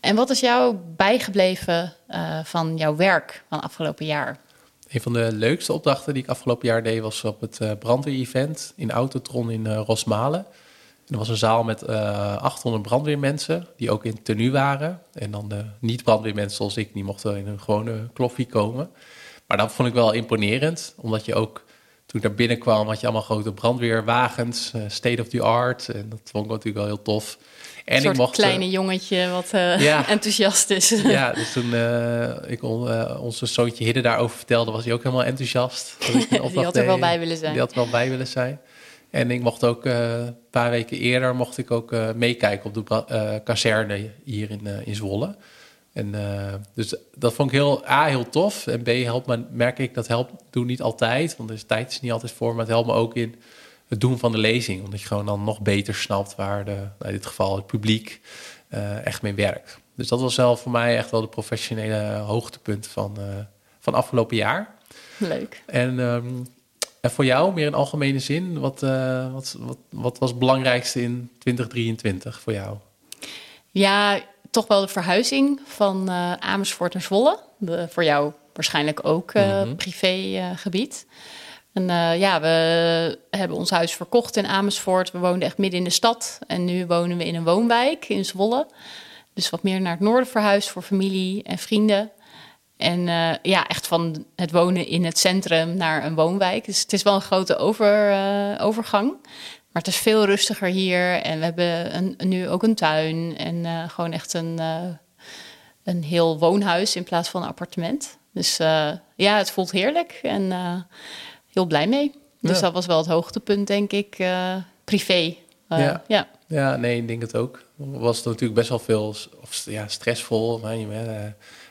En wat is jou bijgebleven uh, van jouw werk van afgelopen jaar? Een van de leukste opdrachten die ik afgelopen jaar deed was op het uh, brandweer-event in Autotron in uh, Rosmalen. Er was een zaal met 800 brandweermensen die ook in tenue waren. En dan de niet-brandweermensen zoals ik, die mochten in een gewone kloffie komen. Maar dat vond ik wel imponerend, omdat je ook toen ik daar binnenkwam, had je allemaal grote brandweerwagens, state of the art. En dat vond ik natuurlijk wel heel tof. En een soort ik mocht, kleine jongetje wat uh, enthousiast is. Ja, dus toen uh, ik on, onze zoontje Hidde daarover vertelde, was hij ook helemaal enthousiast. die had er wel bij willen zijn. Die had er wel bij willen zijn. En ik mocht ook een paar weken eerder mocht ik ook meekijken op de kazerne hier in, in Zwolle. En dus dat vond ik heel, A, heel tof. En B, helpt me, merk ik, dat helpt, doe niet altijd. Want de tijd is niet altijd voor, maar het helpt me ook in het doen van de lezing. Omdat je gewoon dan nog beter snapt waar de, in dit geval het publiek uh, echt mee werkt. Dus dat was wel voor mij echt wel de professionele hoogtepunt van, uh, van afgelopen jaar. Leuk. En, um, en voor jou, meer in algemene zin, wat, uh, wat, wat, wat was het belangrijkste in 2023 voor jou? Ja, toch wel de verhuizing van Amersfoort naar Zwolle. De, voor jou waarschijnlijk ook mm -hmm. privégebied. En uh, ja, we hebben ons huis verkocht in Amersfoort. We woonden echt midden in de stad. En nu wonen we in een woonwijk in Zwolle. Dus wat meer naar het noorden verhuisd voor familie en vrienden. En uh, ja, echt van het wonen in het centrum naar een woonwijk. Dus het is wel een grote over, uh, overgang. Maar het is veel rustiger hier. En we hebben een, nu ook een tuin. En gewoon echt een, een heel woonhuis in plaats van een appartement. Dus ja, het voelt heerlijk. En heel blij mee. Dus dat was wel het hoogtepunt, denk ik, uh, privé. Uh, ja. ja. Ja, nee, ik denk het ook. Was het natuurlijk best wel veel of, ja, stressvol. Maar, uh,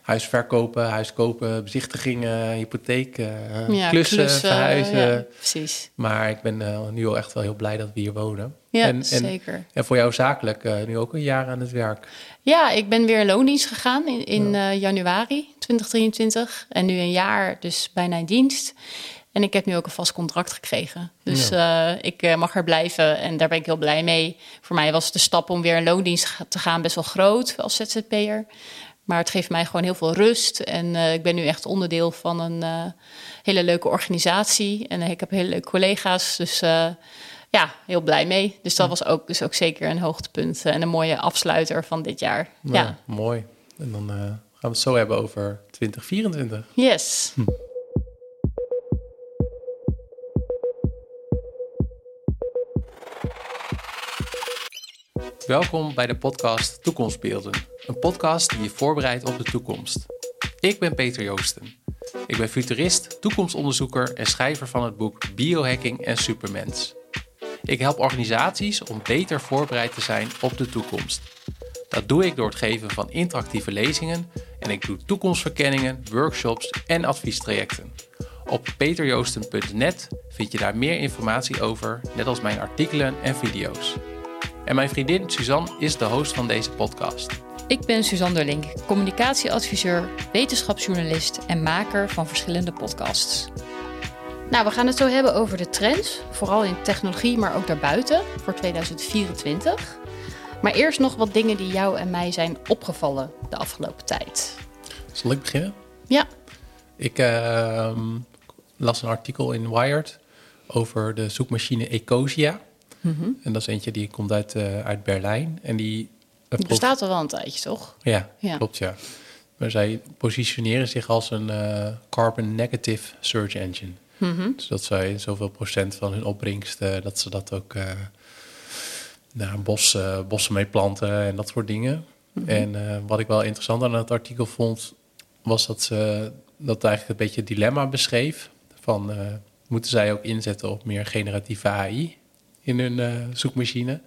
huis verkopen, huis kopen, bezichtigingen, hypotheek, ja, klussen, klussen, verhuizen. Ja, precies. Maar ik ben nu al echt wel heel blij dat we hier wonen. Ja, en, zeker. En voor jou zakelijk nu ook een jaar aan het werk. Ja, ik ben weer in loondienst gegaan in, in januari 2023. En nu een jaar dus bijna in dienst. En ik heb nu ook een vast contract gekregen. Dus uh, ik uh, mag er blijven en daar ben ik heel blij mee. Voor mij was de stap om weer in loondienst te gaan best wel groot als ZZP'er. Maar het geeft mij gewoon heel veel rust. En uh, ik ben nu echt onderdeel van een hele leuke organisatie. En ik heb hele leuke collega's. Dus ja, heel blij mee. Dus dat was ook, dus ook zeker een hoogtepunt en een mooie afsluiter van dit jaar. Ja, ja. mooi. En dan gaan we het zo hebben over 2024. Yes. Hm. Welkom bij de podcast Toekomstbeelden, een podcast die je voorbereidt op de toekomst. Ik ben Peter Joosten. Ik ben futurist, toekomstonderzoeker en schrijver van het boek Biohacking en Supermens. Ik help organisaties om beter voorbereid te zijn op de toekomst. Dat doe ik door het geven van interactieve lezingen en ik doe toekomstverkenningen, workshops en adviestrajecten. Op peterjoosten.net vind je daar meer informatie over, net als mijn artikelen en video's. En mijn vriendin Suzanne is de host van deze podcast. Ik ben Suzanne Derlink, communicatieadviseur, wetenschapsjournalist en maker van verschillende podcasts. Nou, we gaan het zo hebben over de trends, vooral in technologie, maar ook daarbuiten voor 2024. Maar eerst nog wat dingen die jou en mij zijn opgevallen de afgelopen tijd. Zal ik beginnen? Ja. Ik uh, las een artikel in Wired over de zoekmachine Ecosia. Mhm. En dat is eentje die komt uit, uh, uit Berlijn. En die, uh, bestaat al wel een tijdje, toch? Ja, ja, klopt, ja. Maar zij positioneren zich als een uh, carbon negative search engine. Mm Dus dat zij zoveel procent van hun opbrengst, dat ze dat ook nou, bos, bossen mee planten en dat soort dingen. Mhm. En wat ik wel interessant aan het artikel vond, was dat ze dat eigenlijk een beetje het dilemma beschreef. Van moeten zij ook inzetten op meer generatieve AI? In hun uh, zoekmachine.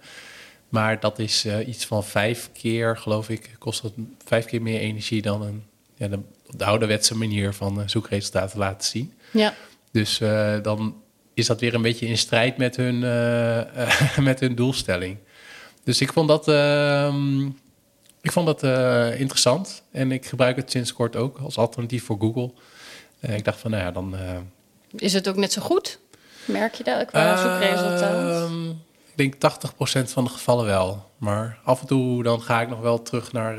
Maar dat is uh, iets van vijf keer, geloof ik, kost dat vijf keer meer energie dan een, ja, de, de ouderwetse manier van uh, zoekresultaten laten zien. Ja. Dus dan is dat weer een beetje in strijd met hun, met hun doelstelling. Dus ik vond dat, ehm, ik vond dat interessant. En ik gebruik het sinds kort ook als alternatief voor Google. ik dacht van, nou ja, dan... is het ook net zo goed? Merk je dat qua zoekresultaat? Uh, ik denk 80% van de gevallen wel. Maar af en toe dan ga ik nog wel terug naar,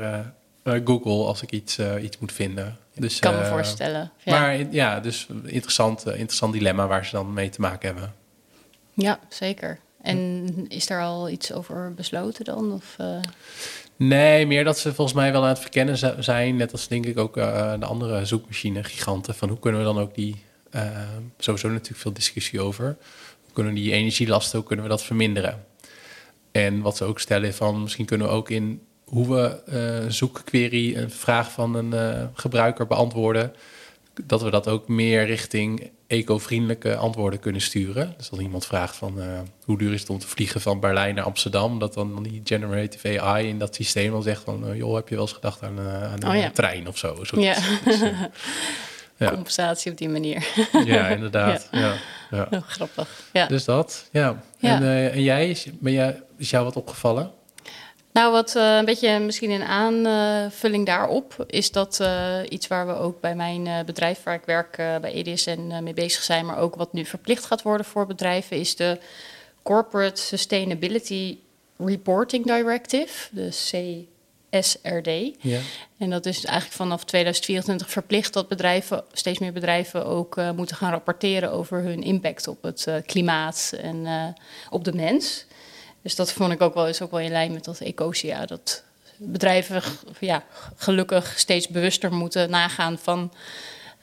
uh, Google als ik iets, iets moet vinden. Dus, ik kan me voorstellen. Ja. Maar ja, dus interessant, interessant dilemma waar ze dan mee te maken hebben. Ja, zeker. En is daar al iets over besloten dan? Of, Nee, meer dat ze volgens mij wel aan het verkennen zijn. Net als denk ik ook uh, de andere zoekmachine giganten. Van hoe kunnen we dan ook die... Uh, sowieso natuurlijk veel discussie over. Kunnen die energielasten, hoe kunnen we dat verminderen? En wat ze ook stellen van misschien kunnen we ook in hoe we uh, een zoekquery, een vraag van een gebruiker beantwoorden dat we dat ook meer richting eco-vriendelijke antwoorden kunnen sturen. Dus als iemand vraagt van uh, hoe duur is het om te vliegen van Berlijn naar Amsterdam, dat dan die generative AI in dat systeem al zegt van uh, joh, heb je wel eens gedacht aan, aan oh, een trein of zo? Ja. Dus, ja. Compensatie op die manier. ja, inderdaad. Ja. ja. Oh, grappig. Ja. Dus dat, ja. En, en jij, ben jij, is jou wat opgevallen? Nou, wat uh, een beetje misschien een aanvulling daarop is dat uh, iets waar we ook bij mijn bedrijf waar ik werk bij EDSN mee bezig zijn, maar ook wat nu verplicht gaat worden voor bedrijven, is de Corporate Sustainability Reporting Directive, de CSRD. Ja. En dat is eigenlijk vanaf 2024 verplicht dat bedrijven, steeds meer bedrijven ook moeten gaan rapporteren over hun impact op het klimaat en op de mens. Dus dat vond ik ook wel, is ook wel in lijn met dat Ecosia. Dat bedrijven ja, gelukkig steeds bewuster moeten nagaan van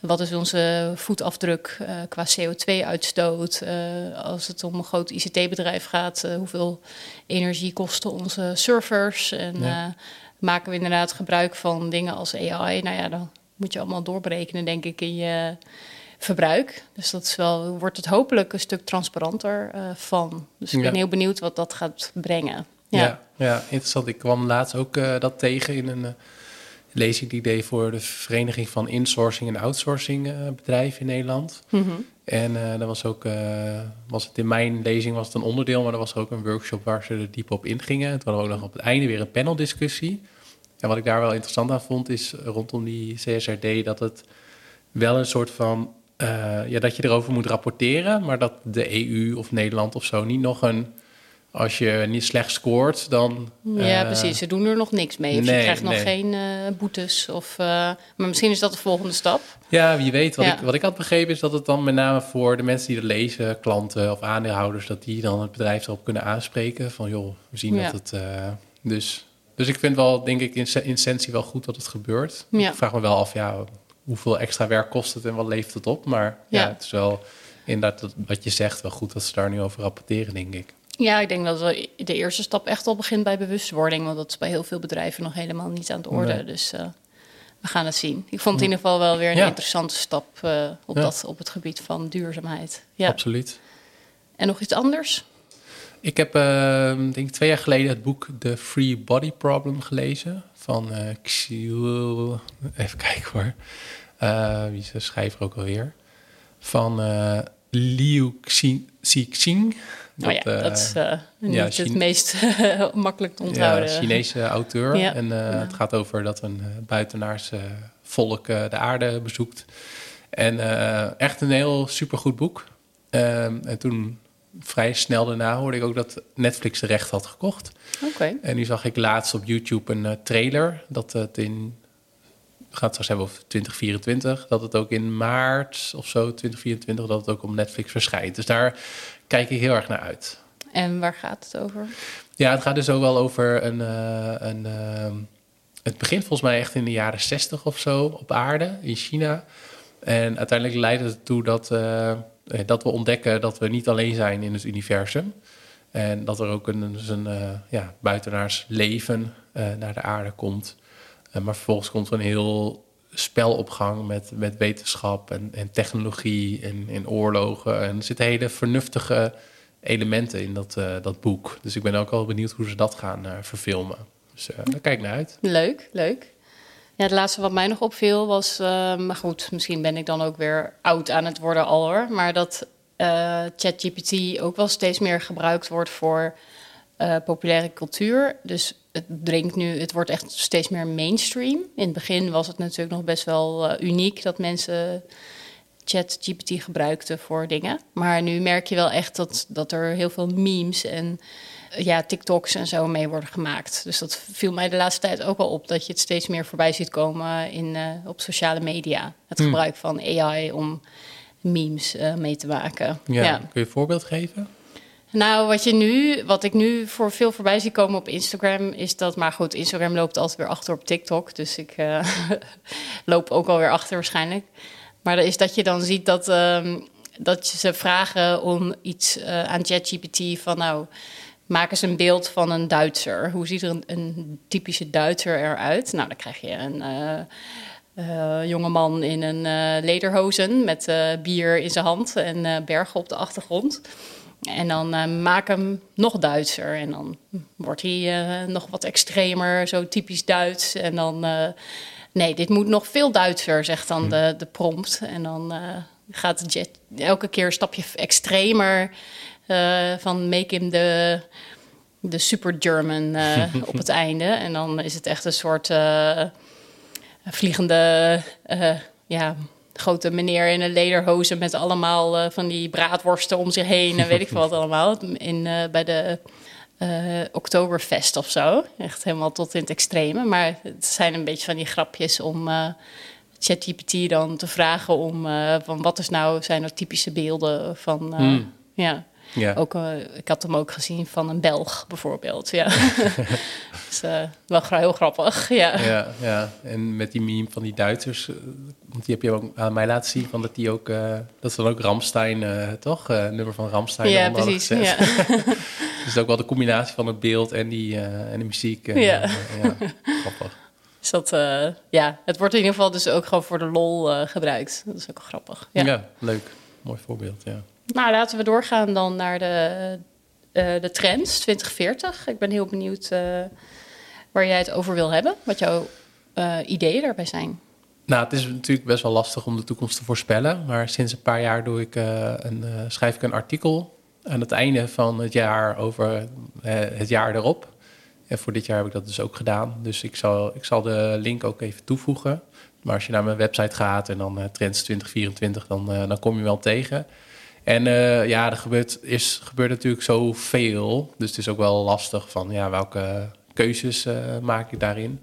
wat is onze voetafdruk uh, qua CO2-uitstoot. Uh, eh, als het om een groot ICT-bedrijf gaat, uh, hoeveel energie kosten onze servers? En maken we inderdaad gebruik van dingen als AI? Nou ja, dan moet je allemaal doorberekenen, denk ik, in je verbruik. Dus dat is wel, wordt het hopelijk een stuk transparanter uh, van. Dus ik ben heel benieuwd wat dat gaat brengen. Ja, ja, ja interessant. Ik kwam laatst ook uh, dat tegen in een uh, lezing die deed voor de Vereniging van Insourcing en Outsourcing Bedrijven in Nederland. Mm -hmm. En uh, was ook, was het in mijn lezing was het een onderdeel, maar er was ook een workshop waar ze er diep op ingingen. Hadden we ook nog op het einde weer een paneldiscussie. En wat ik daar wel interessant aan vond, is rondom die CSRD dat het wel een soort van uh, ja, dat je erover moet rapporteren, maar dat de EU of Nederland of zo niet nog een. Als je niet slecht scoort, dan. Ja, uh, precies. Ze doen er nog niks mee. Nee, je krijgt nog geen uh, boetes. Of, maar misschien is dat de volgende stap. Ja, wie weet. Wat, ik, wat ik had begrepen is dat het dan met name voor de mensen die er lezen, klanten of aandeelhouders, dat die dan het bedrijf erop kunnen aanspreken. Van joh, we zien ja. dat het. dus, dus ik vind wel, denk ik, in essentie wel goed dat het gebeurt. Ja. Ik vraag me wel af, ja, hoeveel extra werk kost het en wat levert het op. Maar ja, het is wel inderdaad wat je zegt, wel goed dat ze daar nu over rapporteren, denk ik. Ja, ik denk dat de eerste stap echt al begint bij bewustwording. Want dat is bij heel veel bedrijven nog helemaal niet aan de orde. Dus uh, we gaan het zien. Ik vond het in ieder geval wel weer een interessante stap uh, op, dat, op het gebied van duurzaamheid. Ja. Absoluut. En nog iets anders? Ik heb, uh, denk ik, twee jaar geleden het boek The Free Body Problem gelezen. Van uh, Xiu... Even kijken hoor. Uh, wie is de schrijver ook alweer? Van uh, Liu Xixing. Dat, oh ja, dat is niet ja, het meest makkelijk te onthouden. Ja, Chinese auteur. Ja. En het gaat over dat een buitenaars volk de aarde bezoekt. En echt een heel supergoed boek. Ehm, en toen vrij snel daarna hoorde ik ook dat Netflix de recht had gekocht. Oké. En nu zag ik laatst op YouTube een uh, trailer dat het in het straks hebben over 2024, dat het ook in maart of zo 2024 dat het ook op Netflix verschijnt. Dus daar kijk ik heel erg naar uit. En waar gaat het over? Ja, het gaat dus ook wel over een, uh, een uh, het begint volgens mij echt in de jaren 60 of zo op aarde in China. En uiteindelijk leidt het ertoe dat uh, eh, dat we ontdekken dat we niet alleen zijn in het universum. En dat er ook een, dus een uh, ja, buitenaars leven uh, naar de aarde komt. Maar vervolgens komt er een heel spel op gang met, met wetenschap en, en technologie en, en oorlogen. En er zitten hele vernuftige elementen in dat, dat boek. Dus ik ben ook al benieuwd hoe ze dat gaan verfilmen. Dus daar kijk naar uit. Leuk, leuk. Ja, het laatste wat mij nog opviel was, uh, maar goed, misschien ben ik dan ook weer oud aan het worden al hoor, maar dat uh, ChatGPT ook wel steeds meer gebruikt wordt voor uh, populaire cultuur. Dus het dringt nu, het wordt echt steeds meer mainstream. In het begin was het natuurlijk nog best wel uniek dat mensen ChatGPT gebruikten voor dingen. Maar nu merk je wel echt dat, dat er heel veel memes en ja, TikToks en zo mee worden gemaakt. Dus dat viel mij de laatste tijd ook wel op dat je het steeds meer voorbij ziet komen in, uh, op sociale media. Het hmm. gebruik van AI om memes uh, mee te maken. Ja, ja. Kun je een voorbeeld geven? Nou, wat, je nu, wat ik nu voor veel voorbij zie komen op Instagram is dat... Maar goed, Instagram loopt altijd weer achter op TikTok. Dus ik uh, loop ook alweer achter waarschijnlijk. Maar dat is dat je dan ziet dat, um, dat je ze vragen om iets uh, aan ChatGPT van... nou, maak eens een beeld van een Duitser. Hoe ziet er een, typische Duitser eruit? Nou, dan krijg je een... Uh, uh, jonge man in een uh, lederhozen met bier in zijn hand en bergen op de achtergrond. En dan maak hem nog Duitser. En dan wordt hij nog wat extremer, zo typisch Duits. En dan, nee, dit moet nog veel Duitser, zegt dan de, de prompt. En dan gaat het elke keer een stapje extremer van make him de, de super German op het einde. En dan is het echt een soort vliegende, ja grote meneer in een lederhozen met allemaal van die braadworsten om zich heen en weet ik wat allemaal. In, bij de Oktoberfest of zo. Echt helemaal tot in het extreme. Maar het zijn een beetje van die grapjes om ChatGPT dan te vragen om van wat is nou, zijn er typische beelden van mm. ja. Ja. Ook, uh, ik had hem ook gezien van een Belg bijvoorbeeld. Ja. dus uh, wel heel grappig. Ja. ja. Ja, en met die meme van die Duitsers, uh, want die heb je ook aan mij laten zien, van dat die ook, dat is dan ook Ramstein, toch? nummer van Ramstein. Ja, precies. Ja. dus ook wel de combinatie van het beeld en, die, en de muziek. En, ja. ja, grappig. Dus dat, ja, het wordt in ieder geval dus ook gewoon voor de lol gebruikt. Dat is ook grappig. Ja, ja leuk. Mooi voorbeeld, ja. Nou, laten we doorgaan dan naar de, uh, de trends 2040. Ik ben heel benieuwd uh, waar jij het over wil hebben, wat jouw ideeën daarbij zijn. Nou, het is natuurlijk best wel lastig om de toekomst te voorspellen. Maar sinds een paar jaar doe ik een, schrijf ik een artikel aan het einde van het jaar over het jaar erop. En voor dit jaar heb ik dat dus ook gedaan. Dus ik zal, ik zal de link ook even toevoegen. Maar als je naar mijn website gaat en dan Trends 2024, dan, dan kom je wel tegen. En uh, ja, er gebeurt, is, gebeurt natuurlijk zoveel. Dus het is ook wel lastig van ja, welke keuzes uh, maak ik daarin.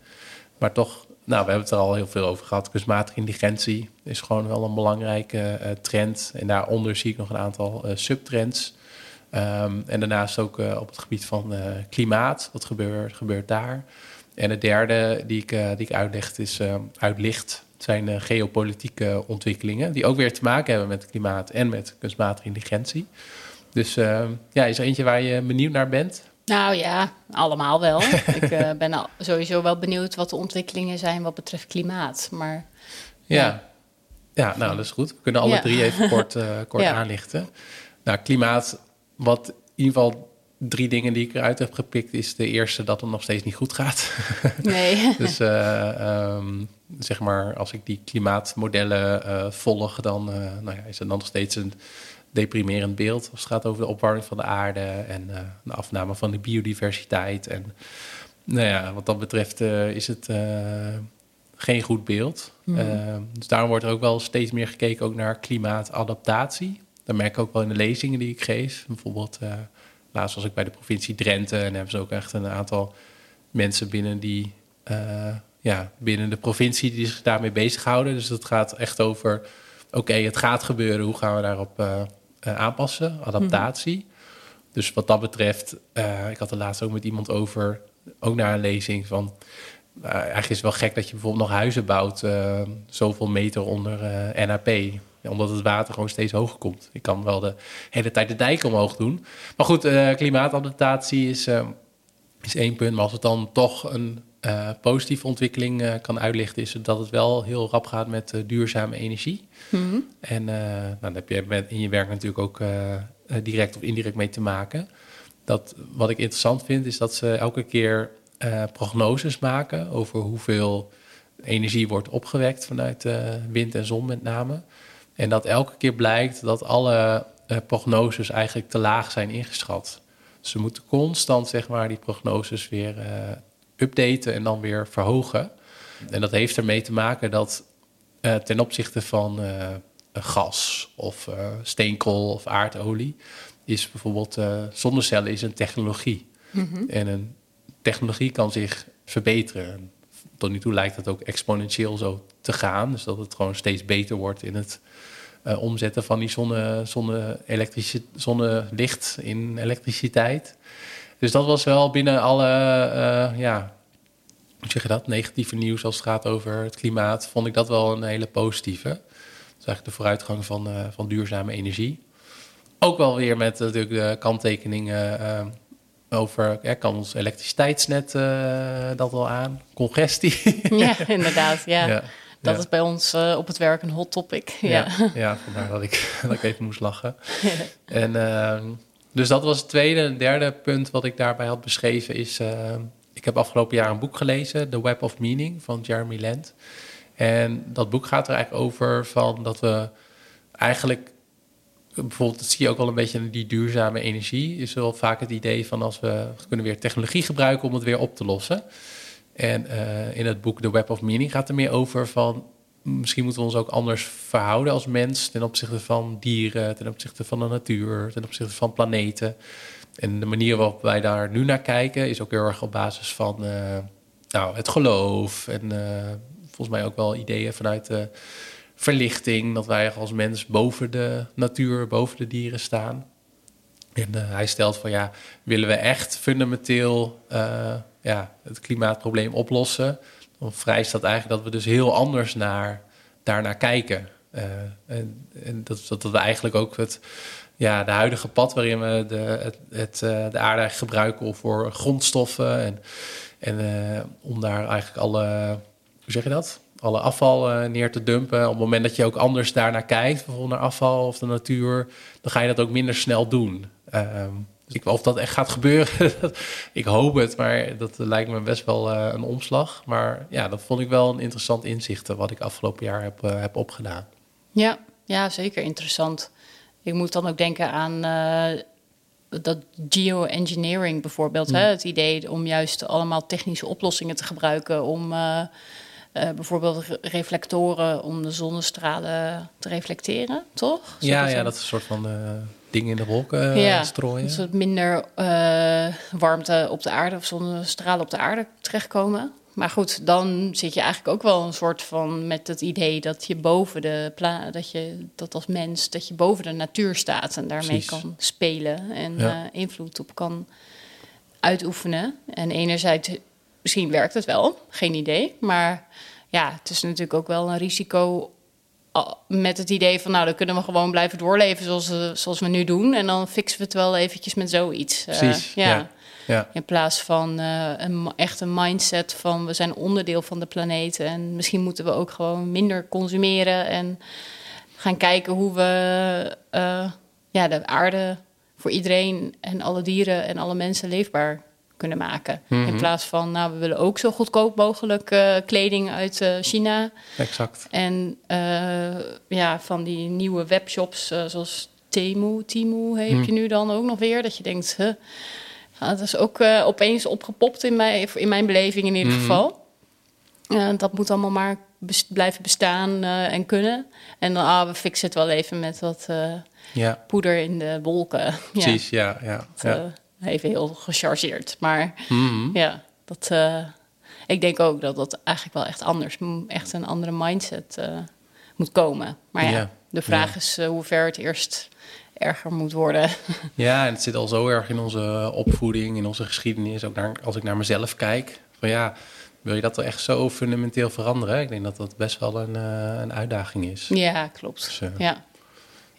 Maar toch, nou, we hebben het er al heel veel over gehad. Kunstmatige intelligentie is gewoon wel een belangrijke uh, trend. En daaronder zie ik nog een aantal subtrends. Um, en daarnaast ook op het gebied van klimaat. Wat gebeurt, gebeurt daar? En het derde die ik, die ik uitleg is uitlicht zijn uh, geopolitieke ontwikkelingen, die ook weer te maken hebben met klimaat en met kunstmatige intelligentie. Dus uh, ja, is er eentje waar je benieuwd naar bent? Nou ja, allemaal wel. ik uh, ben al sowieso wel benieuwd wat de ontwikkelingen zijn wat betreft klimaat. Maar, ja. ja. ja nou dat is goed. We kunnen alle ja. drie even kort, kort aanlichten. Nou, klimaat, wat in ieder geval drie dingen die ik eruit heb gepikt, is de eerste dat het nog steeds niet goed gaat. Nee. dus uh, um, zeg maar, als ik die klimaatmodellen uh, volg, dan uh, nou ja, is het dan nog steeds een deprimerend beeld. Als het gaat over de opwarming van de aarde en de afname van de biodiversiteit. En nou ja, wat dat betreft is het geen goed beeld. Mm. dus daarom wordt er ook wel steeds meer gekeken ook naar klimaatadaptatie. Dat merk ik ook wel in de lezingen die ik geef. Bijvoorbeeld Laatst was ik bij de provincie Drenthe en hebben ze ook echt een aantal mensen binnen die ja, binnen de provincie die zich daarmee bezighouden. Dus het gaat echt over oké, het gaat gebeuren, hoe gaan we daarop uh, uh, aanpassen? Adaptatie. Mhm. Dus wat dat betreft, ik had er laatst ook met iemand over, ook naar een lezing van. eigenlijk is het wel gek dat je bijvoorbeeld nog huizen bouwt, zoveel meter onder NAP omdat het water gewoon steeds hoger komt. Ik kan wel de hele tijd de dijk omhoog doen. Maar goed, klimaatadaptatie is, is één punt. Maar als het dan toch een uh, positieve ontwikkeling kan uitlichten... is dat het wel heel rap gaat met duurzame energie. Mm En nou, daar heb je in je werk natuurlijk ook direct of indirect mee te maken. Dat, wat ik interessant vind, is dat ze elke keer prognoses maken... over hoeveel energie wordt opgewekt vanuit wind en zon met name... En dat elke keer blijkt dat alle prognoses eigenlijk te laag zijn ingeschat. Ze moeten constant zeg maar, die prognoses weer uh, updaten en dan weer verhogen. En dat heeft ermee te maken dat uh, ten opzichte van gas of steenkool of aardolie... is bijvoorbeeld zonnecellen is een technologie. En een technologie kan zich verbeteren. Tot nu toe lijkt het ook exponentieel zo te gaan. Dus dat het gewoon steeds beter wordt in het uh, omzetten van die zonne, zonne zonnelicht in elektriciteit. Dus dat was wel binnen alle, uh, ja, hoe zeg je dat, negatieve nieuws als het gaat over het klimaat, vond ik dat wel een hele positieve. Dat is eigenlijk de vooruitgang van, uh, van duurzame energie. Ook wel weer met natuurlijk de kanttekeningen over, ja, kan ons elektriciteitsnet dat wel aan? Congestie? Ja, inderdaad, ja. ja. Dat is bij ons uh, op het werk een hot topic. Ja, ja, ja vandaar dat ik, dat ik even moest lachen. en, uh, dus dat was het tweede. Een derde punt wat ik daarbij had beschreven is... Uh, ik heb afgelopen jaar een boek gelezen, The Web of Meaning van Jeremy Land. En dat boek gaat er eigenlijk over van dat we eigenlijk... Bijvoorbeeld, dat zie je ook wel een beetje in die duurzame energie. Is wel vaak het idee van als we kunnen weer technologie gebruiken om het weer op te lossen. En uh, in het boek The Web of Meaning gaat er meer over van... misschien moeten we ons ook anders verhouden als mens... ten opzichte van dieren, ten opzichte van de natuur... ten opzichte van planeten. En de manier waarop wij daar nu naar kijken... is ook heel erg op basis van uh, nou, het geloof... en uh, volgens mij ook wel ideeën vanuit de verlichting... dat wij als mens boven de natuur, boven de dieren staan... En uh, hij stelt van ja, willen we echt fundamenteel ja, het klimaatprobleem oplossen, dan vereist dat eigenlijk dat we dus heel anders naar, daarnaar kijken. Uh, en, en dat, dat, we eigenlijk ook het, ja, de huidige pad waarin we de, het, uh, de aarde gebruiken voor grondstoffen. En, en uh, om daar eigenlijk alle, hoe zeg je dat? Alle afval neer te dumpen. Op het moment dat je ook anders daarnaar kijkt, bijvoorbeeld naar afval of de natuur, dan ga je dat ook minder snel doen. Ehm, ik, of dat echt gaat gebeuren, ik hoop het, maar dat lijkt me best wel uh, een omslag. Maar ja, dat vond ik wel een interessant inzicht wat ik afgelopen jaar heb, uh, heb opgedaan. Ja, ja, zeker interessant. Ik moet dan ook denken aan uh, dat geoengineering bijvoorbeeld. Hè? Mm. Het idee om juist allemaal technische oplossingen te gebruiken om bijvoorbeeld reflectoren om de zonnestralen te reflecteren, toch? ja, ja, dat is een soort van dingen in de wolken uh, ja, strooien. Dus dat minder uh, warmte op de aarde of zonnestralen op de aarde terechtkomen. Maar goed, dan zit je eigenlijk ook wel een soort van met het idee dat je boven de pla dat je dat als mens dat je boven de natuur staat en daarmee Precies. kan spelen en ja. uh, invloed op kan uitoefenen. En enerzijds misschien werkt het wel, geen idee, maar ja, het is natuurlijk ook wel een risico met het idee van, nou, dan kunnen we gewoon blijven doorleven zoals, we, zoals we nu doen. En dan fixen we het wel eventjes met zoiets. Eh, ja. ja. ja. In plaats van uh, een, echt een mindset van, we zijn onderdeel van de planeet. En misschien moeten we ook gewoon minder consumeren en gaan kijken hoe we uh, ja, de aarde voor iedereen en alle dieren en alle mensen leefbaar kunnen maken. In mhm. plaats van, nou, we willen ook zo goedkoop mogelijk uh, kleding uit uh, China. Exact. En uh, ja, van die nieuwe webshops zoals Temu, Timu heb mhm. je nu dan ook nog weer. Dat je denkt, huh, dat is ook opeens opgepopt in mijn, in mijn beleving in ieder mm geval. dat moet allemaal maar blijven bestaan en kunnen. En dan, ah, we fixen het wel even met wat ja. poeder in de wolken. Precies, ja. ja, ja. Even heel gechargeerd. Maar mm-hmm. ja, dat, uh, ik denk ook dat dat eigenlijk wel echt anders, echt een andere mindset uh, moet komen. Maar ja, ja. de vraag ja. is uh, hoe ver het eerst erger moet worden. Ja, en het zit al zo erg in onze opvoeding, in onze geschiedenis. Ook naar, als ik naar mezelf kijk, van ja, wil je dat er echt zo fundamenteel veranderen? Ik denk dat dat best wel een, een uitdaging is. Ja, klopt. Dus, ja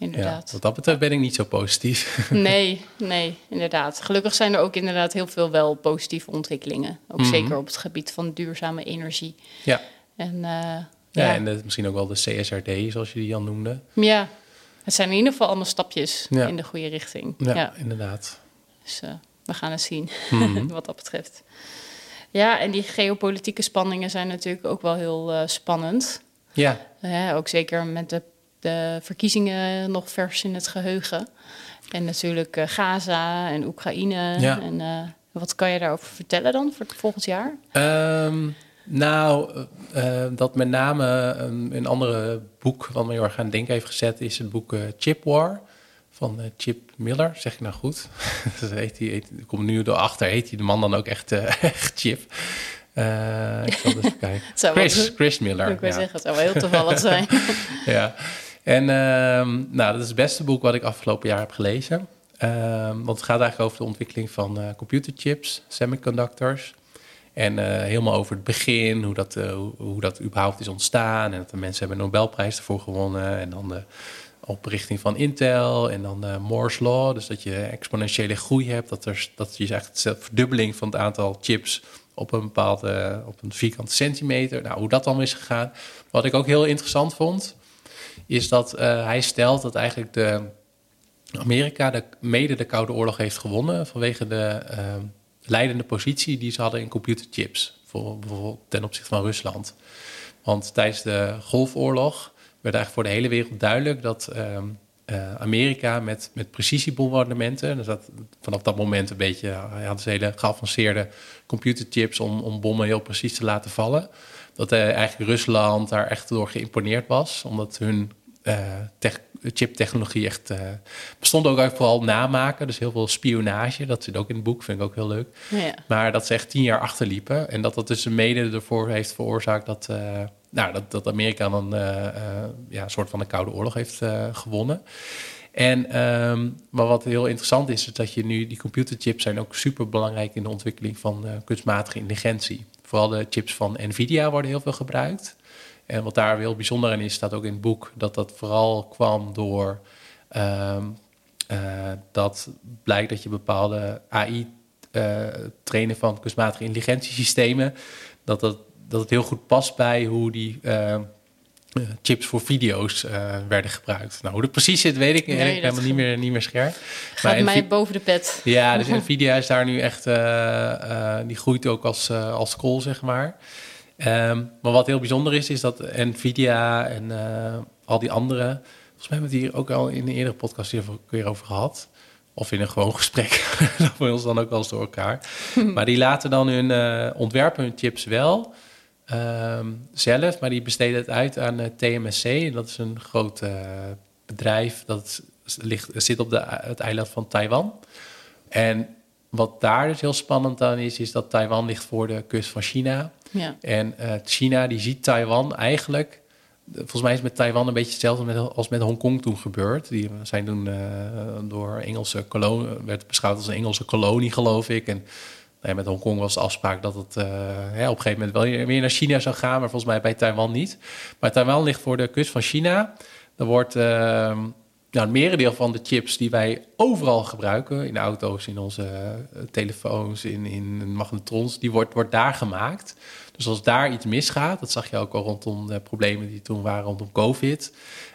inderdaad. Ja, wat dat betreft ben ik niet zo positief. Nee, nee, inderdaad. Gelukkig zijn er ook inderdaad heel veel wel positieve ontwikkelingen. Ook mm -hmm. zeker op het gebied van duurzame energie. Ja. En, uh, ja, ja, en de, misschien ook wel de CSRD, zoals je die al noemde. Ja, het zijn in ieder geval allemaal stapjes ja. in de goede richting. Ja, inderdaad. Dus uh, we gaan het zien, mm -hmm. wat dat betreft. Ja, en die geopolitieke spanningen zijn natuurlijk ook wel heel uh, spannend. Ja. Ook zeker met de de verkiezingen nog vers in het geheugen. En natuurlijk uh, Gaza en Oekraïne. Ja. En uh, wat kan je daarover vertellen dan voor volgend jaar? Um, nou, uh, dat met name een, een andere boek wat me heel erg aan het denken heeft gezet... is het boek Chip War van Chip Miller, zeg ik nou goed? dat heet hij, heet, ik kom nu door achter, heet hij de man dan ook echt, echt Chip? ik zal dus kijken. Chris, Chris Miller. Ik wil zeggen, het zou wel heel toevallig zijn. ja, en ehm, nou, dat is het beste boek wat ik afgelopen jaar heb gelezen. Ehm, want het gaat eigenlijk over de ontwikkeling van uh, computerchips, semiconductors. En uh, helemaal over het begin, hoe dat, uh, hoe, dat überhaupt is ontstaan. En dat de mensen hebben een Nobelprijs ervoor gewonnen. En dan de oprichting van Intel en dan Moore's Law. Dus dat je exponentiële groei hebt. Dat, er, dat je echt de verdubbeling van het aantal chips op een bepaalde, op een vierkante centimeter. Nou, hoe dat dan is gegaan. Wat ik ook heel interessant vond, is dat hij stelt dat eigenlijk de Amerika de, mede de Koude Oorlog heeft gewonnen vanwege de uh, leidende positie die ze hadden in computerchips, voor, bijvoorbeeld ten opzichte van Rusland. Want tijdens de Golfoorlog werd eigenlijk voor de hele wereld duidelijk dat uh, uh, Amerika met, met precisiebombardementen, dus dat, vanaf dat moment een beetje, hadden ze hele geavanceerde computerchips om, om bommen heel precies te laten vallen. Dat eigenlijk Rusland daar echt door geïmponeerd was, omdat hun tech, chiptechnologie echt uh, bestond ook eigenlijk vooral namaken. Dus heel veel spionage. Dat zit ook in het boek, vind ik ook heel leuk. Ja. Maar dat ze echt tien jaar achterliepen. En dat dat dus mede ervoor heeft veroorzaakt dat, uh, nou, dat, dat Amerika dan uh, ja, een soort van een koude oorlog heeft gewonnen. En um, maar wat heel interessant is, is dat je nu die computerchips zijn ook super belangrijk in de ontwikkeling van kunstmatige intelligentie. Vooral de chips van Nvidia worden heel veel gebruikt. En wat daar heel bijzonder aan is, staat ook in het boek, dat dat vooral kwam door uh, uh, dat blijkt dat je bepaalde AI uh, eh, trainen van kunstmatige intelligentiesystemen, dat, dat, dat het heel goed past bij hoe die ehm, eh, chips voor video's werden gebruikt. Nou, hoe dat precies zit, weet ik nee, helemaal niet meer, niet meer scherp. Gaat maar mij boven de pet. Ja, dus Nvidia is daar nu echt, die groeit ook als, als school, zeg maar. Um, maar wat heel bijzonder is, is dat Nvidia en uh, al die andere... Volgens mij hebben we het hier ook al in een eerdere podcast hier keer over gehad. Of in een gewoon gesprek. dat we ons dan ook wel eens door elkaar. maar die laten dan hun uh, ontwerpen hun chips wel um, zelf. Maar die besteden het uit aan uh, TMSC. Dat is een groot bedrijf. Dat ligt, zit op de, het eiland van Taiwan. En wat daar dus heel spannend aan is, is dat Taiwan ligt voor de kust van China. Ja. En uh, China die ziet Taiwan eigenlijk. Volgens mij is met Taiwan een beetje hetzelfde als met Hongkong toen gebeurd. Die zijn toen uh, door Engelse kolonie, werd beschouwd als een Engelse kolonie, geloof ik. En nou met Hongkong was de afspraak dat het ja, op een gegeven moment wel weer naar China zou gaan, maar volgens mij bij Taiwan niet. Maar Taiwan ligt voor de kust van China. Er wordt ehm, nou, het merendeel van de chips die wij overal gebruiken, in auto's, in onze uh, telefoons, in, in magnetrons, die wordt, wordt daar gemaakt. Dus als daar iets misgaat, dat zag je ook al rondom de problemen die toen waren rondom COVID.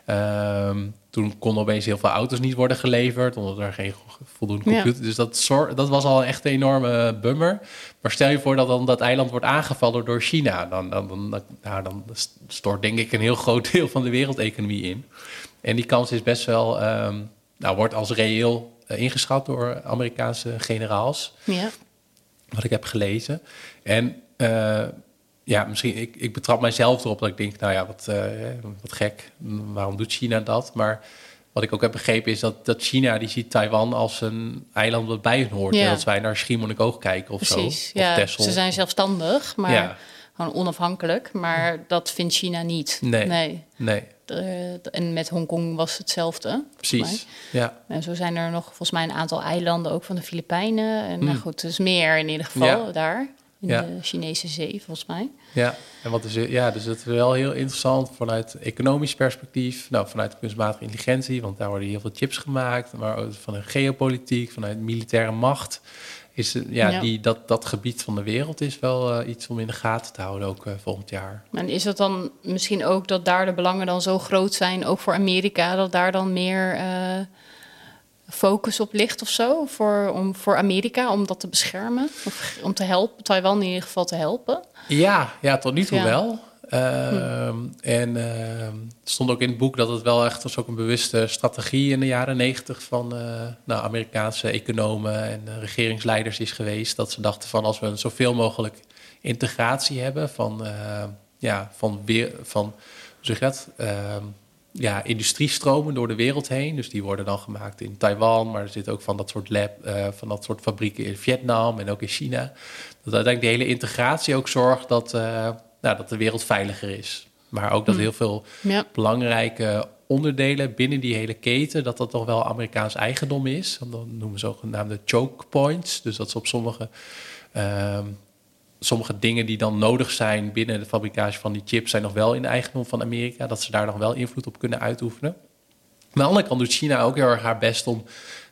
Um, toen konden opeens heel veel auto's niet worden geleverd, omdat er geen voldoende computer... Ja. Dus dat, dat was al echt een enorme bummer. Maar stel je voor dat dan dat eiland wordt aangevallen door China. Dan, dan, dan, nou, dan stort denk ik een heel groot deel van de wereldeconomie in. En die kans is best wel, um, nou, wordt als reëel uh, ingeschat door Amerikaanse generaals. Ja. Wat ik heb gelezen. En uh, ja, misschien, ik, ik betrap mijzelf erop dat ik denk, nou ja, wat, uh, wat gek, waarom doet China dat? Maar wat ik ook heb begrepen is dat, dat China, die ziet Taiwan als een eiland dat bij hen hoort. Ja. als wij naar Schiermonnikoog kijken of Precies, zo. ja. Ze zijn zelfstandig, maar ja. gewoon onafhankelijk. Maar dat vindt China niet. Nee, nee. nee. En met Hongkong was hetzelfde. Precies, ja. En zo zijn er nog volgens mij een aantal eilanden, ook van de Filipijnen. En nou mm. goed, dus meer in ieder geval daar in ja. de Chinese zee, volgens mij. Ja, en wat is, ja, dus het is wel heel interessant vanuit economisch perspectief, nou, vanuit kunstmatige intelligentie, want daar worden heel veel chips gemaakt, maar ook van een geopolitiek, vanuit militaire macht. Is, ja, ja. Die, dat, dat gebied van de wereld is wel uh, iets om in de gaten te houden, ook uh, volgend jaar. En is het dan misschien ook dat daar de belangen dan zo groot zijn, ook voor Amerika, dat daar dan meer uh, focus op ligt of zo voor, om, voor Amerika om dat te beschermen? Of om te helpen, Taiwan in ieder geval te helpen? Ja, ja tot nu toe wel. Uh, hm. En uh, stond ook in het boek dat het wel echt was ook een bewuste strategie in de jaren negentig van uh, nou, Amerikaanse economen en uh, regeringsleiders is geweest. Dat ze dachten van als we een zoveel mogelijk integratie hebben van, ja, van weer van zeg dat? Ehm, ja, industriestromen door de wereld heen. Dus die worden dan gemaakt in Taiwan, maar er zit ook van dat soort lab, van dat soort fabrieken in Vietnam en ook in China. Dat uiteindelijk de hele integratie ook zorgt dat, nou, dat de wereld veiliger is. Maar ook dat hm. heel veel belangrijke onderdelen binnen die hele keten, dat dat toch wel Amerikaans eigendom is. Dan noemen we zogenaamde choke points. Dus dat ze op sommige, uh, sommige dingen die dan nodig zijn binnen de fabricage van die chips, zijn nog wel in de eigendom van Amerika. Dat ze daar nog wel invloed op kunnen uitoefenen. Maar aan de andere kant doet China ook heel erg haar best om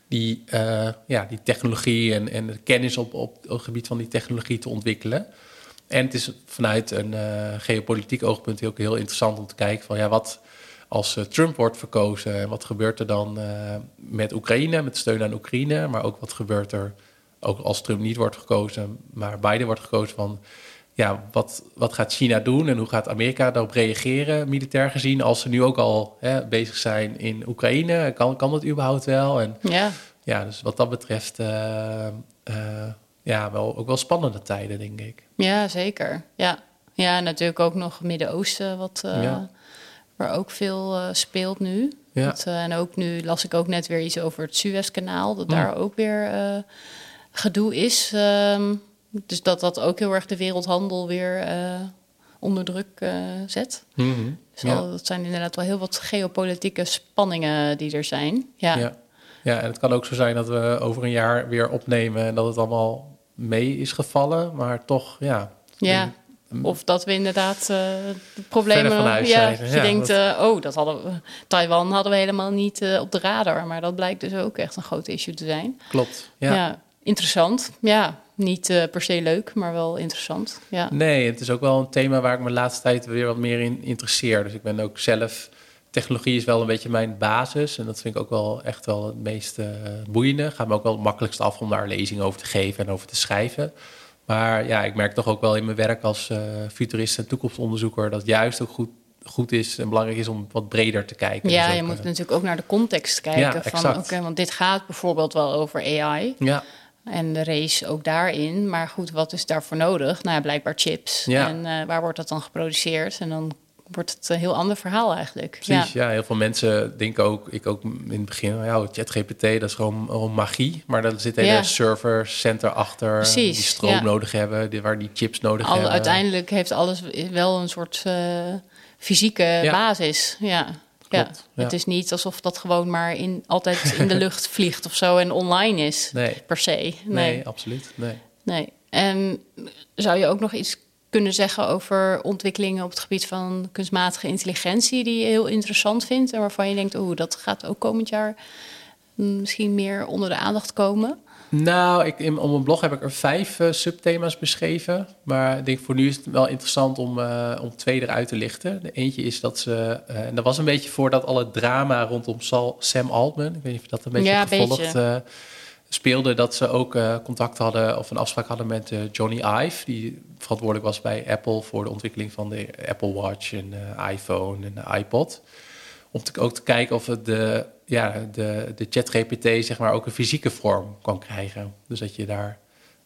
die, uh, ja, die technologie en, en de kennis op, op, op het gebied van die technologie te ontwikkelen. En het is vanuit een uh, geopolitiek oogpunt ook heel interessant om te kijken van ja, wat als eh, Trump wordt verkozen, en wat gebeurt er dan uh, met Oekraïne, met steun aan Oekraïne, maar ook wat gebeurt er ook als Trump niet wordt gekozen, maar Biden wordt gekozen van ja, wat, wat gaat China doen en hoe gaat Amerika daarop reageren, militair gezien, als ze nu ook al hè, bezig zijn in Oekraïne? Kan, kan dat überhaupt wel? En ja, ja dus wat dat betreft, uh, ja, wel, ook wel spannende tijden, denk ik. Ja, zeker. Ja, ja natuurlijk ook nog Midden-Oosten, wat, uh, waar ook veel uh, speelt nu. Ja. Dat, uh, en ook nu las ik ook net weer iets over het Suezkanaal, dat mm. daar ook weer gedoe is. Um, dus dat dat ook heel erg de wereldhandel weer onder druk zet. Mm -hmm. dus al, dat zijn inderdaad wel heel wat geopolitieke spanningen die er zijn. Ja. ja. Ja, en het kan ook zo zijn dat we over een jaar weer opnemen en dat het allemaal mee is gevallen, maar toch, ja. Ja, of dat we inderdaad uh, de problemen... Van ja, je ja, denkt, dat... Uh, oh, dat hadden we, Taiwan hadden we helemaal niet uh, op de radar. Maar dat blijkt dus ook echt een groot issue te zijn. Klopt, ja. ja interessant. Ja, niet per se leuk, maar wel interessant. Ja. Nee, het is ook wel een thema waar ik me de laatste tijd weer wat meer in interesseer. Dus ik ben ook zelf technologie is wel een beetje mijn basis. En dat vind ik ook wel echt wel het meest uh, boeiende. Gaat me ook wel het makkelijkst af om daar lezingen over te geven en over te schrijven. Maar ja, ik merk toch ook wel in mijn werk als uh, futurist en toekomstonderzoeker... dat juist ook goed, goed is en belangrijk is om wat breder te kijken. Ja, dus je moet natuurlijk ook naar de context kijken. Ja, van, okay, want dit gaat bijvoorbeeld wel over AI. Ja. En de race ook daarin. Maar goed, wat is daarvoor nodig? Nou ja, blijkbaar chips. Ja. En uh, waar wordt dat dan geproduceerd? En dan wordt het een heel ander verhaal eigenlijk. Precies, ja. heel veel mensen denken ook, ik ook in het begin, ja, ChatGPT, dat is gewoon, gewoon magie. Maar daar zit een hele server center achter, Precies, die stroom nodig hebben, die, waar die chips nodig Al, hebben. Uiteindelijk heeft alles wel een soort uh, fysieke basis, ja. Klopt, ja, het is niet alsof dat gewoon maar in, altijd in de lucht vliegt of zo en online is, nee. per se. Nee, nee absoluut. Nee. nee. En zou je ook nog iets kunnen zeggen over ontwikkelingen op het gebied van kunstmatige intelligentie die je heel interessant vindt en waarvan je denkt, oh, dat gaat ook komend jaar misschien meer onder de aandacht komen? Nou, ik, in, op mijn blog heb ik er vijf uh, subthema's beschreven. Maar ik denk voor nu is het wel interessant om, uh, om twee eruit te lichten. De eentje is dat ze, uh, en dat was een beetje voordat alle drama rondom Sal, Sam Altman, ik weet niet of je dat een beetje ja, gevolgd speelde dat ze ook uh, contact hadden of een afspraak hadden met uh, Johnny Ive, die verantwoordelijk was bij Apple voor de ontwikkeling van de Apple Watch en uh, iPhone en de iPod. Om te, ook te kijken of het de, ja, de, de ChatGPT zeg maar ook een fysieke vorm kan krijgen. Dus dat je daar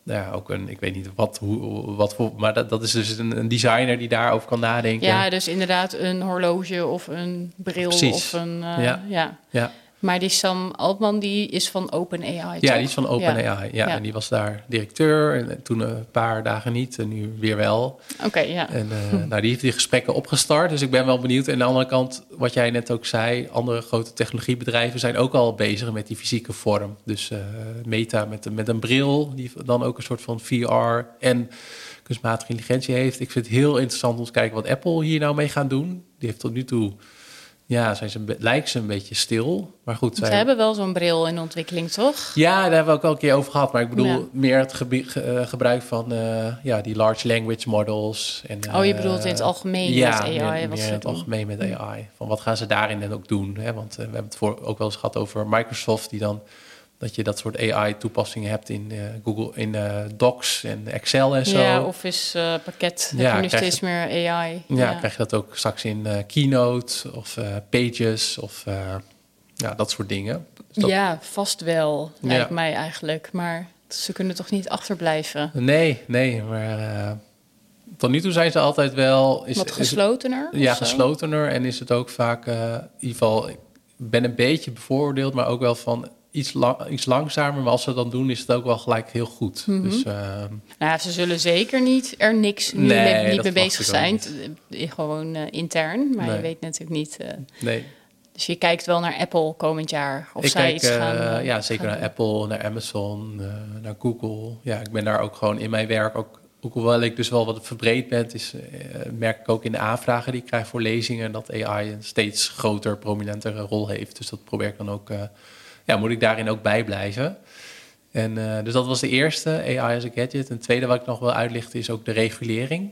nou ja, ook een, ik weet niet wat, hoe, wat voor, maar dat, dat is dus een, een designer die daarover kan nadenken. Ja, dus inderdaad een horloge of een bril Precies. of een, ja. ja. ja. Maar die Sam Altman, die is van OpenAI, Ja, die is van OpenAI, ja. ja. En die was daar directeur en toen een paar dagen niet en nu weer wel. Oké, ja. En uh, nou, die heeft die gesprekken opgestart, dus ik ben wel benieuwd. En aan de andere kant, wat jij net ook zei, andere grote technologiebedrijven zijn ook al bezig met die fysieke vorm. Dus uh, Meta met, met een bril, die dan ook een soort van VR en kunstmatige intelligentie heeft. Ik vind het heel interessant om te kijken wat Apple hier nou mee gaat doen. Die heeft tot nu toe ja, zijn ze, lijkt ze een beetje stil. Maar goed, ze hebben wel zo'n bril in ontwikkeling, toch? Ja, daar hebben we ook al een keer over gehad. Maar ik bedoel meer het uh, gebruik van uh, ja, die large language models. En, oh, je bedoelt in het algemeen ja, met AI? Meer, meer in het algemeen met AI. Van wat gaan ze daarin dan ook doen? Hè? Want we hebben het voor, ook wel eens gehad over Microsoft... die dan dat je dat soort AI-toepassingen hebt in uh, Google, in uh, Docs en Excel en zo. Ja, Office uh, pakket. Ja, heb je nu steeds meer AI. Ja, ja, krijg je dat ook straks in Keynote of Pages of ja, dat soort dingen. Dus dat... Ja, vast wel, lijkt mij eigenlijk. Maar ze kunnen toch niet achterblijven? Nee, nee, maar tot nu toe zijn ze altijd wel... Is, Wat geslotener? ja, geslotener. En is het ook vaak, in ieder geval... Ik ben een beetje bevooroordeeld, maar ook wel van iets, iets langzamer. Maar als ze dat doen, is het ook wel gelijk heel goed. Mm dus, uh, nou, ze zullen zeker niet er niks nu nee, niet mee bezig zijn. Gewoon uh, intern, maar nee. je weet natuurlijk niet... Uh, nee. Dus je kijkt wel naar Apple komend jaar? Of ik zij kijk, iets gaan, ja, zeker naar Apple, naar Amazon, naar Google. Ja, ik ben daar ook gewoon in mijn werk ook ook hoewel ik dus wel wat verbreed ben, is, merk ik ook in de aanvragen die ik krijg voor lezingen dat AI een steeds groter, prominentere rol heeft. Dus dat probeer ik dan ook, ja, moet ik daarin ook bijblijven. En uh, dus dat was de eerste, AI as a gadget. Het tweede wat ik nog wil uitlichten is ook de regulering.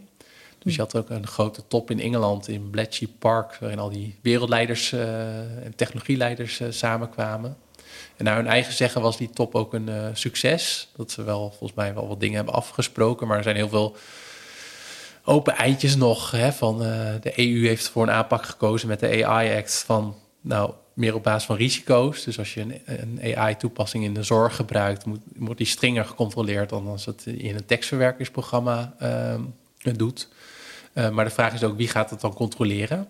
Dus je had ook een grote top in Engeland, in Bletchley Park, waarin al die wereldleiders en technologieleiders samenkwamen. En naar hun eigen zeggen was die top ook een succes. Dat ze wel volgens mij wel wat dingen hebben afgesproken. Maar er zijn heel veel open eindjes nog. Hè, van, de EU heeft voor een aanpak gekozen met de AI-act van... nou, meer op basis van risico's. Dus als je een, een AI-toepassing in de zorg gebruikt... Moet, wordt die strenger gecontroleerd dan als het in een tekstverwerkingsprogramma uh, doet. Uh, maar de vraag is ook, wie gaat het dan controleren?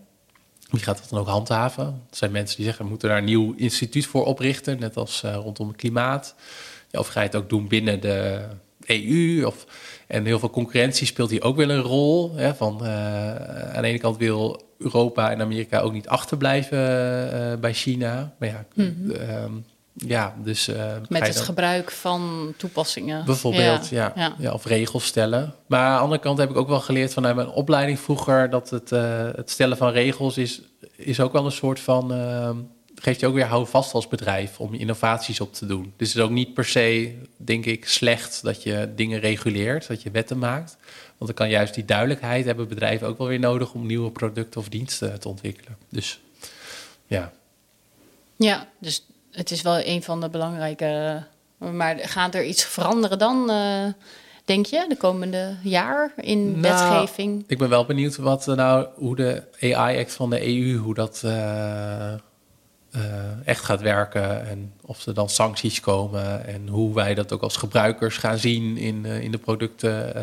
Wie gaat dat dan ook handhaven? Er zijn mensen die zeggen, we moeten daar een nieuw instituut voor oprichten, net als uh, rondom het klimaat. Of ga je het ook doen binnen de EU? Of, en heel veel concurrentie speelt hier ook wel een rol. Hè, van, uh, aan de ene kant wil Europa en Amerika ook niet achterblijven uh, bij China. Maar ja, mm -hmm. Ja, dus... Uh, Met het gebruik van toepassingen. Bijvoorbeeld, ja, ja, ja. Of regels stellen. Maar aan de andere kant heb ik ook wel geleerd vanuit mijn opleiding vroeger... dat het, uh, het stellen van regels is, is ook wel een soort van... Uh, geeft je ook weer houvast als bedrijf om innovaties op te doen. Dus het is ook niet per se, denk ik, slecht dat je dingen reguleert, dat je wetten maakt. Want dan kan juist die duidelijkheid hebben bedrijven ook wel weer nodig om nieuwe producten of diensten te ontwikkelen. Dus ja. Ja, dus het is wel een van de belangrijke. Maar gaat er iets veranderen dan, uh, denk je, de komende jaar in nou, wetgeving? Ik ben wel benieuwd wat nou, hoe de AI-act van de EU, hoe dat uh, uh, echt gaat werken. En of er dan sancties komen. En hoe wij dat ook als gebruikers gaan zien in, in de producten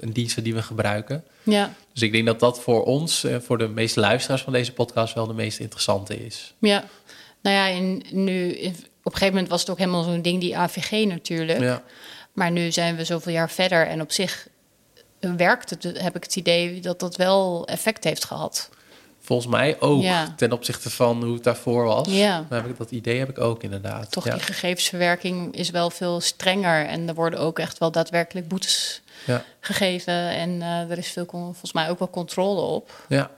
en diensten die we gebruiken. Ja. Dus ik denk dat dat voor ons, voor de meeste luisteraars van deze podcast, wel de meest interessante is. Ja. Nou ja, en nu, op een gegeven moment was het ook helemaal zo'n ding, die AVG natuurlijk. Ja. Maar nu zijn we zoveel jaar verder en op zich werkt het, heb ik het idee dat dat wel effect heeft gehad. Volgens mij ook, ja. ten opzichte van hoe het daarvoor was. Ja. heb ik, dat idee heb ik ook inderdaad. Toch, ja. die gegevensverwerking is wel veel strenger. En er worden ook echt wel daadwerkelijk boetes ja. gegeven. En uh, er is veel, volgens mij ook wel controle op. Ja.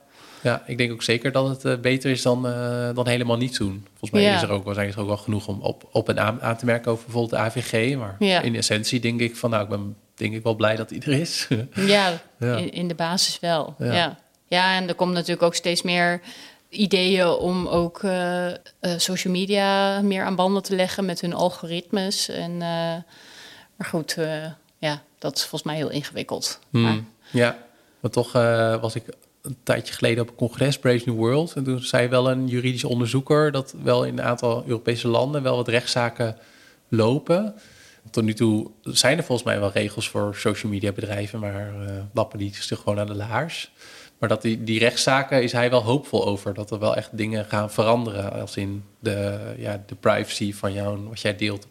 Ja, ik denk ook zeker dat het uh, beter is dan, uh, dan helemaal niets doen. Volgens mij ja. is er ook waarschijnlijk ook wel genoeg om op, op en aan, aan te merken over bijvoorbeeld de AVG. Maar ja. in essentie denk ik van, nou, ik ben denk ik wel blij dat iedereen is. ja, ja. In, in, de basis wel. Ja. Ja. En er komt natuurlijk ook steeds meer ideeën om ook uh, social media meer aan banden te leggen met hun algoritmes. En, maar goed, ja, dat is volgens mij heel ingewikkeld. Hmm. Maar, ja, maar toch was ik een tijdje geleden op een congres, Brave New World. En toen zei wel een juridisch onderzoeker dat wel in een aantal Europese landen wel wat rechtszaken lopen. Tot nu toe zijn er volgens mij wel regels voor social media bedrijven, maar lappen die zich gewoon aan de laars. Maar dat die, die rechtszaken is hij wel hoopvol over. Dat er wel echt dingen gaan veranderen. Als in de, ja, de privacy van jou, wat jij deelt.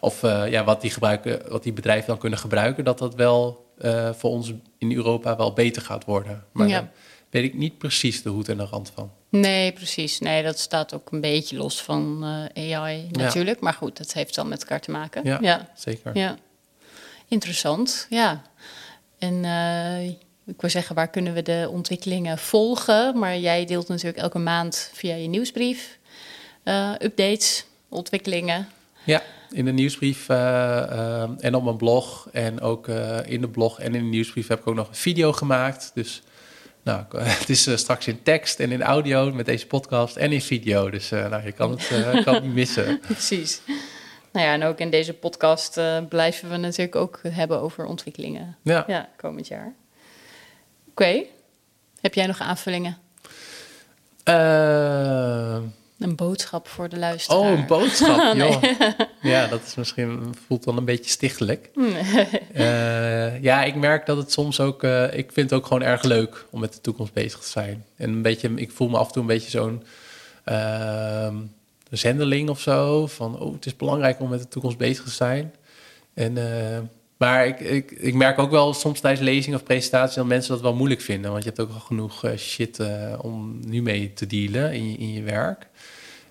Of uh, ja, wat, die gebruiken, wat die bedrijven dan kunnen gebruiken. Dat dat wel uh, voor ons in Europa wel beter gaat worden. Maar Ja. dan weet ik niet precies de hoed en de rand van. Nee, precies. Nee, dat staat ook een beetje los van uh, AI natuurlijk. Maar goed, dat heeft dan met elkaar te maken. Ja, ja. zeker. Ja. Interessant, ja. En uh, ik wil zeggen, waar kunnen we de ontwikkelingen volgen? Maar jij deelt natuurlijk elke maand via je nieuwsbrief uh, updates, ontwikkelingen. Ja, in de nieuwsbrief uh, uh, en op mijn blog. En ook in de blog en in de nieuwsbrief heb ik ook nog een video gemaakt. Dus nou, het is straks in tekst en in audio met deze podcast en in video. Dus nou, je kan het, kan het niet missen. Precies. Nou ja, en ook in deze podcast blijven we natuurlijk ook hebben over ontwikkelingen. Ja. ja komend jaar. Oké. Okay. Heb jij nog aanvullingen? Een boodschap voor de luisteraar. Oh, een boodschap, joh. Ja, dat is misschien, voelt dan een beetje stichtelijk. Uh, ja, ik merk dat het soms ook, uh, ik vind het ook gewoon erg leuk om met de toekomst bezig te zijn. En een beetje, ik voel me af en toe een beetje zo'n uh, zendeling of zo. Van, oh, het is belangrijk om met de toekomst bezig te zijn. En, maar ik, ik, ik merk ook wel soms tijdens lezingen of presentaties dat mensen dat wel moeilijk vinden. Want je hebt ook al genoeg shit om nu mee te dealen in je, in je werk.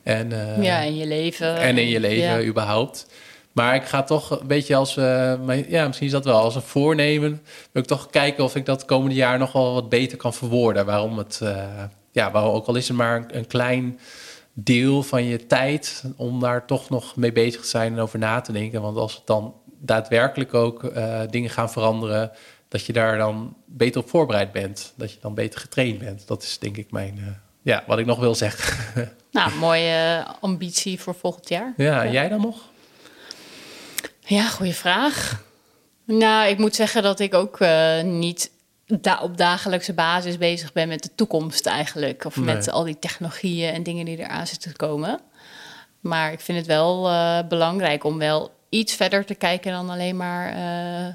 En, uh, ja, in je leven. En in je leven ja. überhaupt. Maar ik ga toch een beetje als, uh, ja, misschien is dat wel als een voornemen. Wil ik toch kijken of ik dat komende jaar nog wel wat beter kan verwoorden. Waarom het, uh, ja, waarom ook al is het maar een, klein deel van je tijd om daar toch nog mee bezig te zijn en over na te denken. Want als het dan daadwerkelijk ook dingen gaan veranderen, dat je daar dan beter op voorbereid bent. Dat je dan beter getraind bent. Dat is denk ik mijn ja, wat ik nog wil zeggen. Nou, mooie ambitie voor volgend jaar. Ja, jij dan nog? Ja, goede vraag. Nou, ik moet zeggen dat ik ook uh, niet da op dagelijkse basis bezig ben met de toekomst eigenlijk. Of nee. met al die technologieën en dingen die eraan zitten te komen. Maar ik vind het wel uh, belangrijk om wel iets verder te kijken dan alleen maar uh,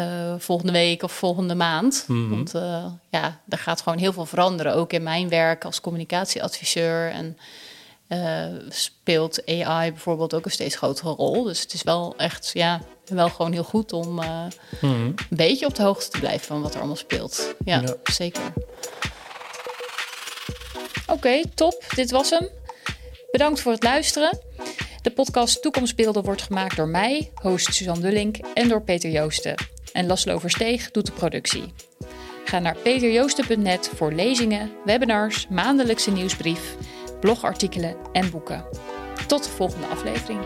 uh, volgende week of volgende maand. Mm -hmm. Want uh, ja, er gaat gewoon heel veel veranderen. Ook in mijn werk als communicatieadviseur. En speelt AI bijvoorbeeld ook een steeds grotere rol. Dus het is wel echt, ja, wel gewoon heel goed om mm -hmm. een beetje op de hoogte te blijven van wat er allemaal speelt. Ja, ja. zeker. Oké, okay, top. Dit was hem. Bedankt voor het luisteren. De podcast Toekomstbeelden wordt gemaakt door mij, host Suzanne Dullink, en door Peter Joosten. En Laszlo Versteeg doet de productie. Ga naar peterjoosten.net voor lezingen, webinars, maandelijkse nieuwsbrief, blogartikelen en boeken. Tot de volgende aflevering.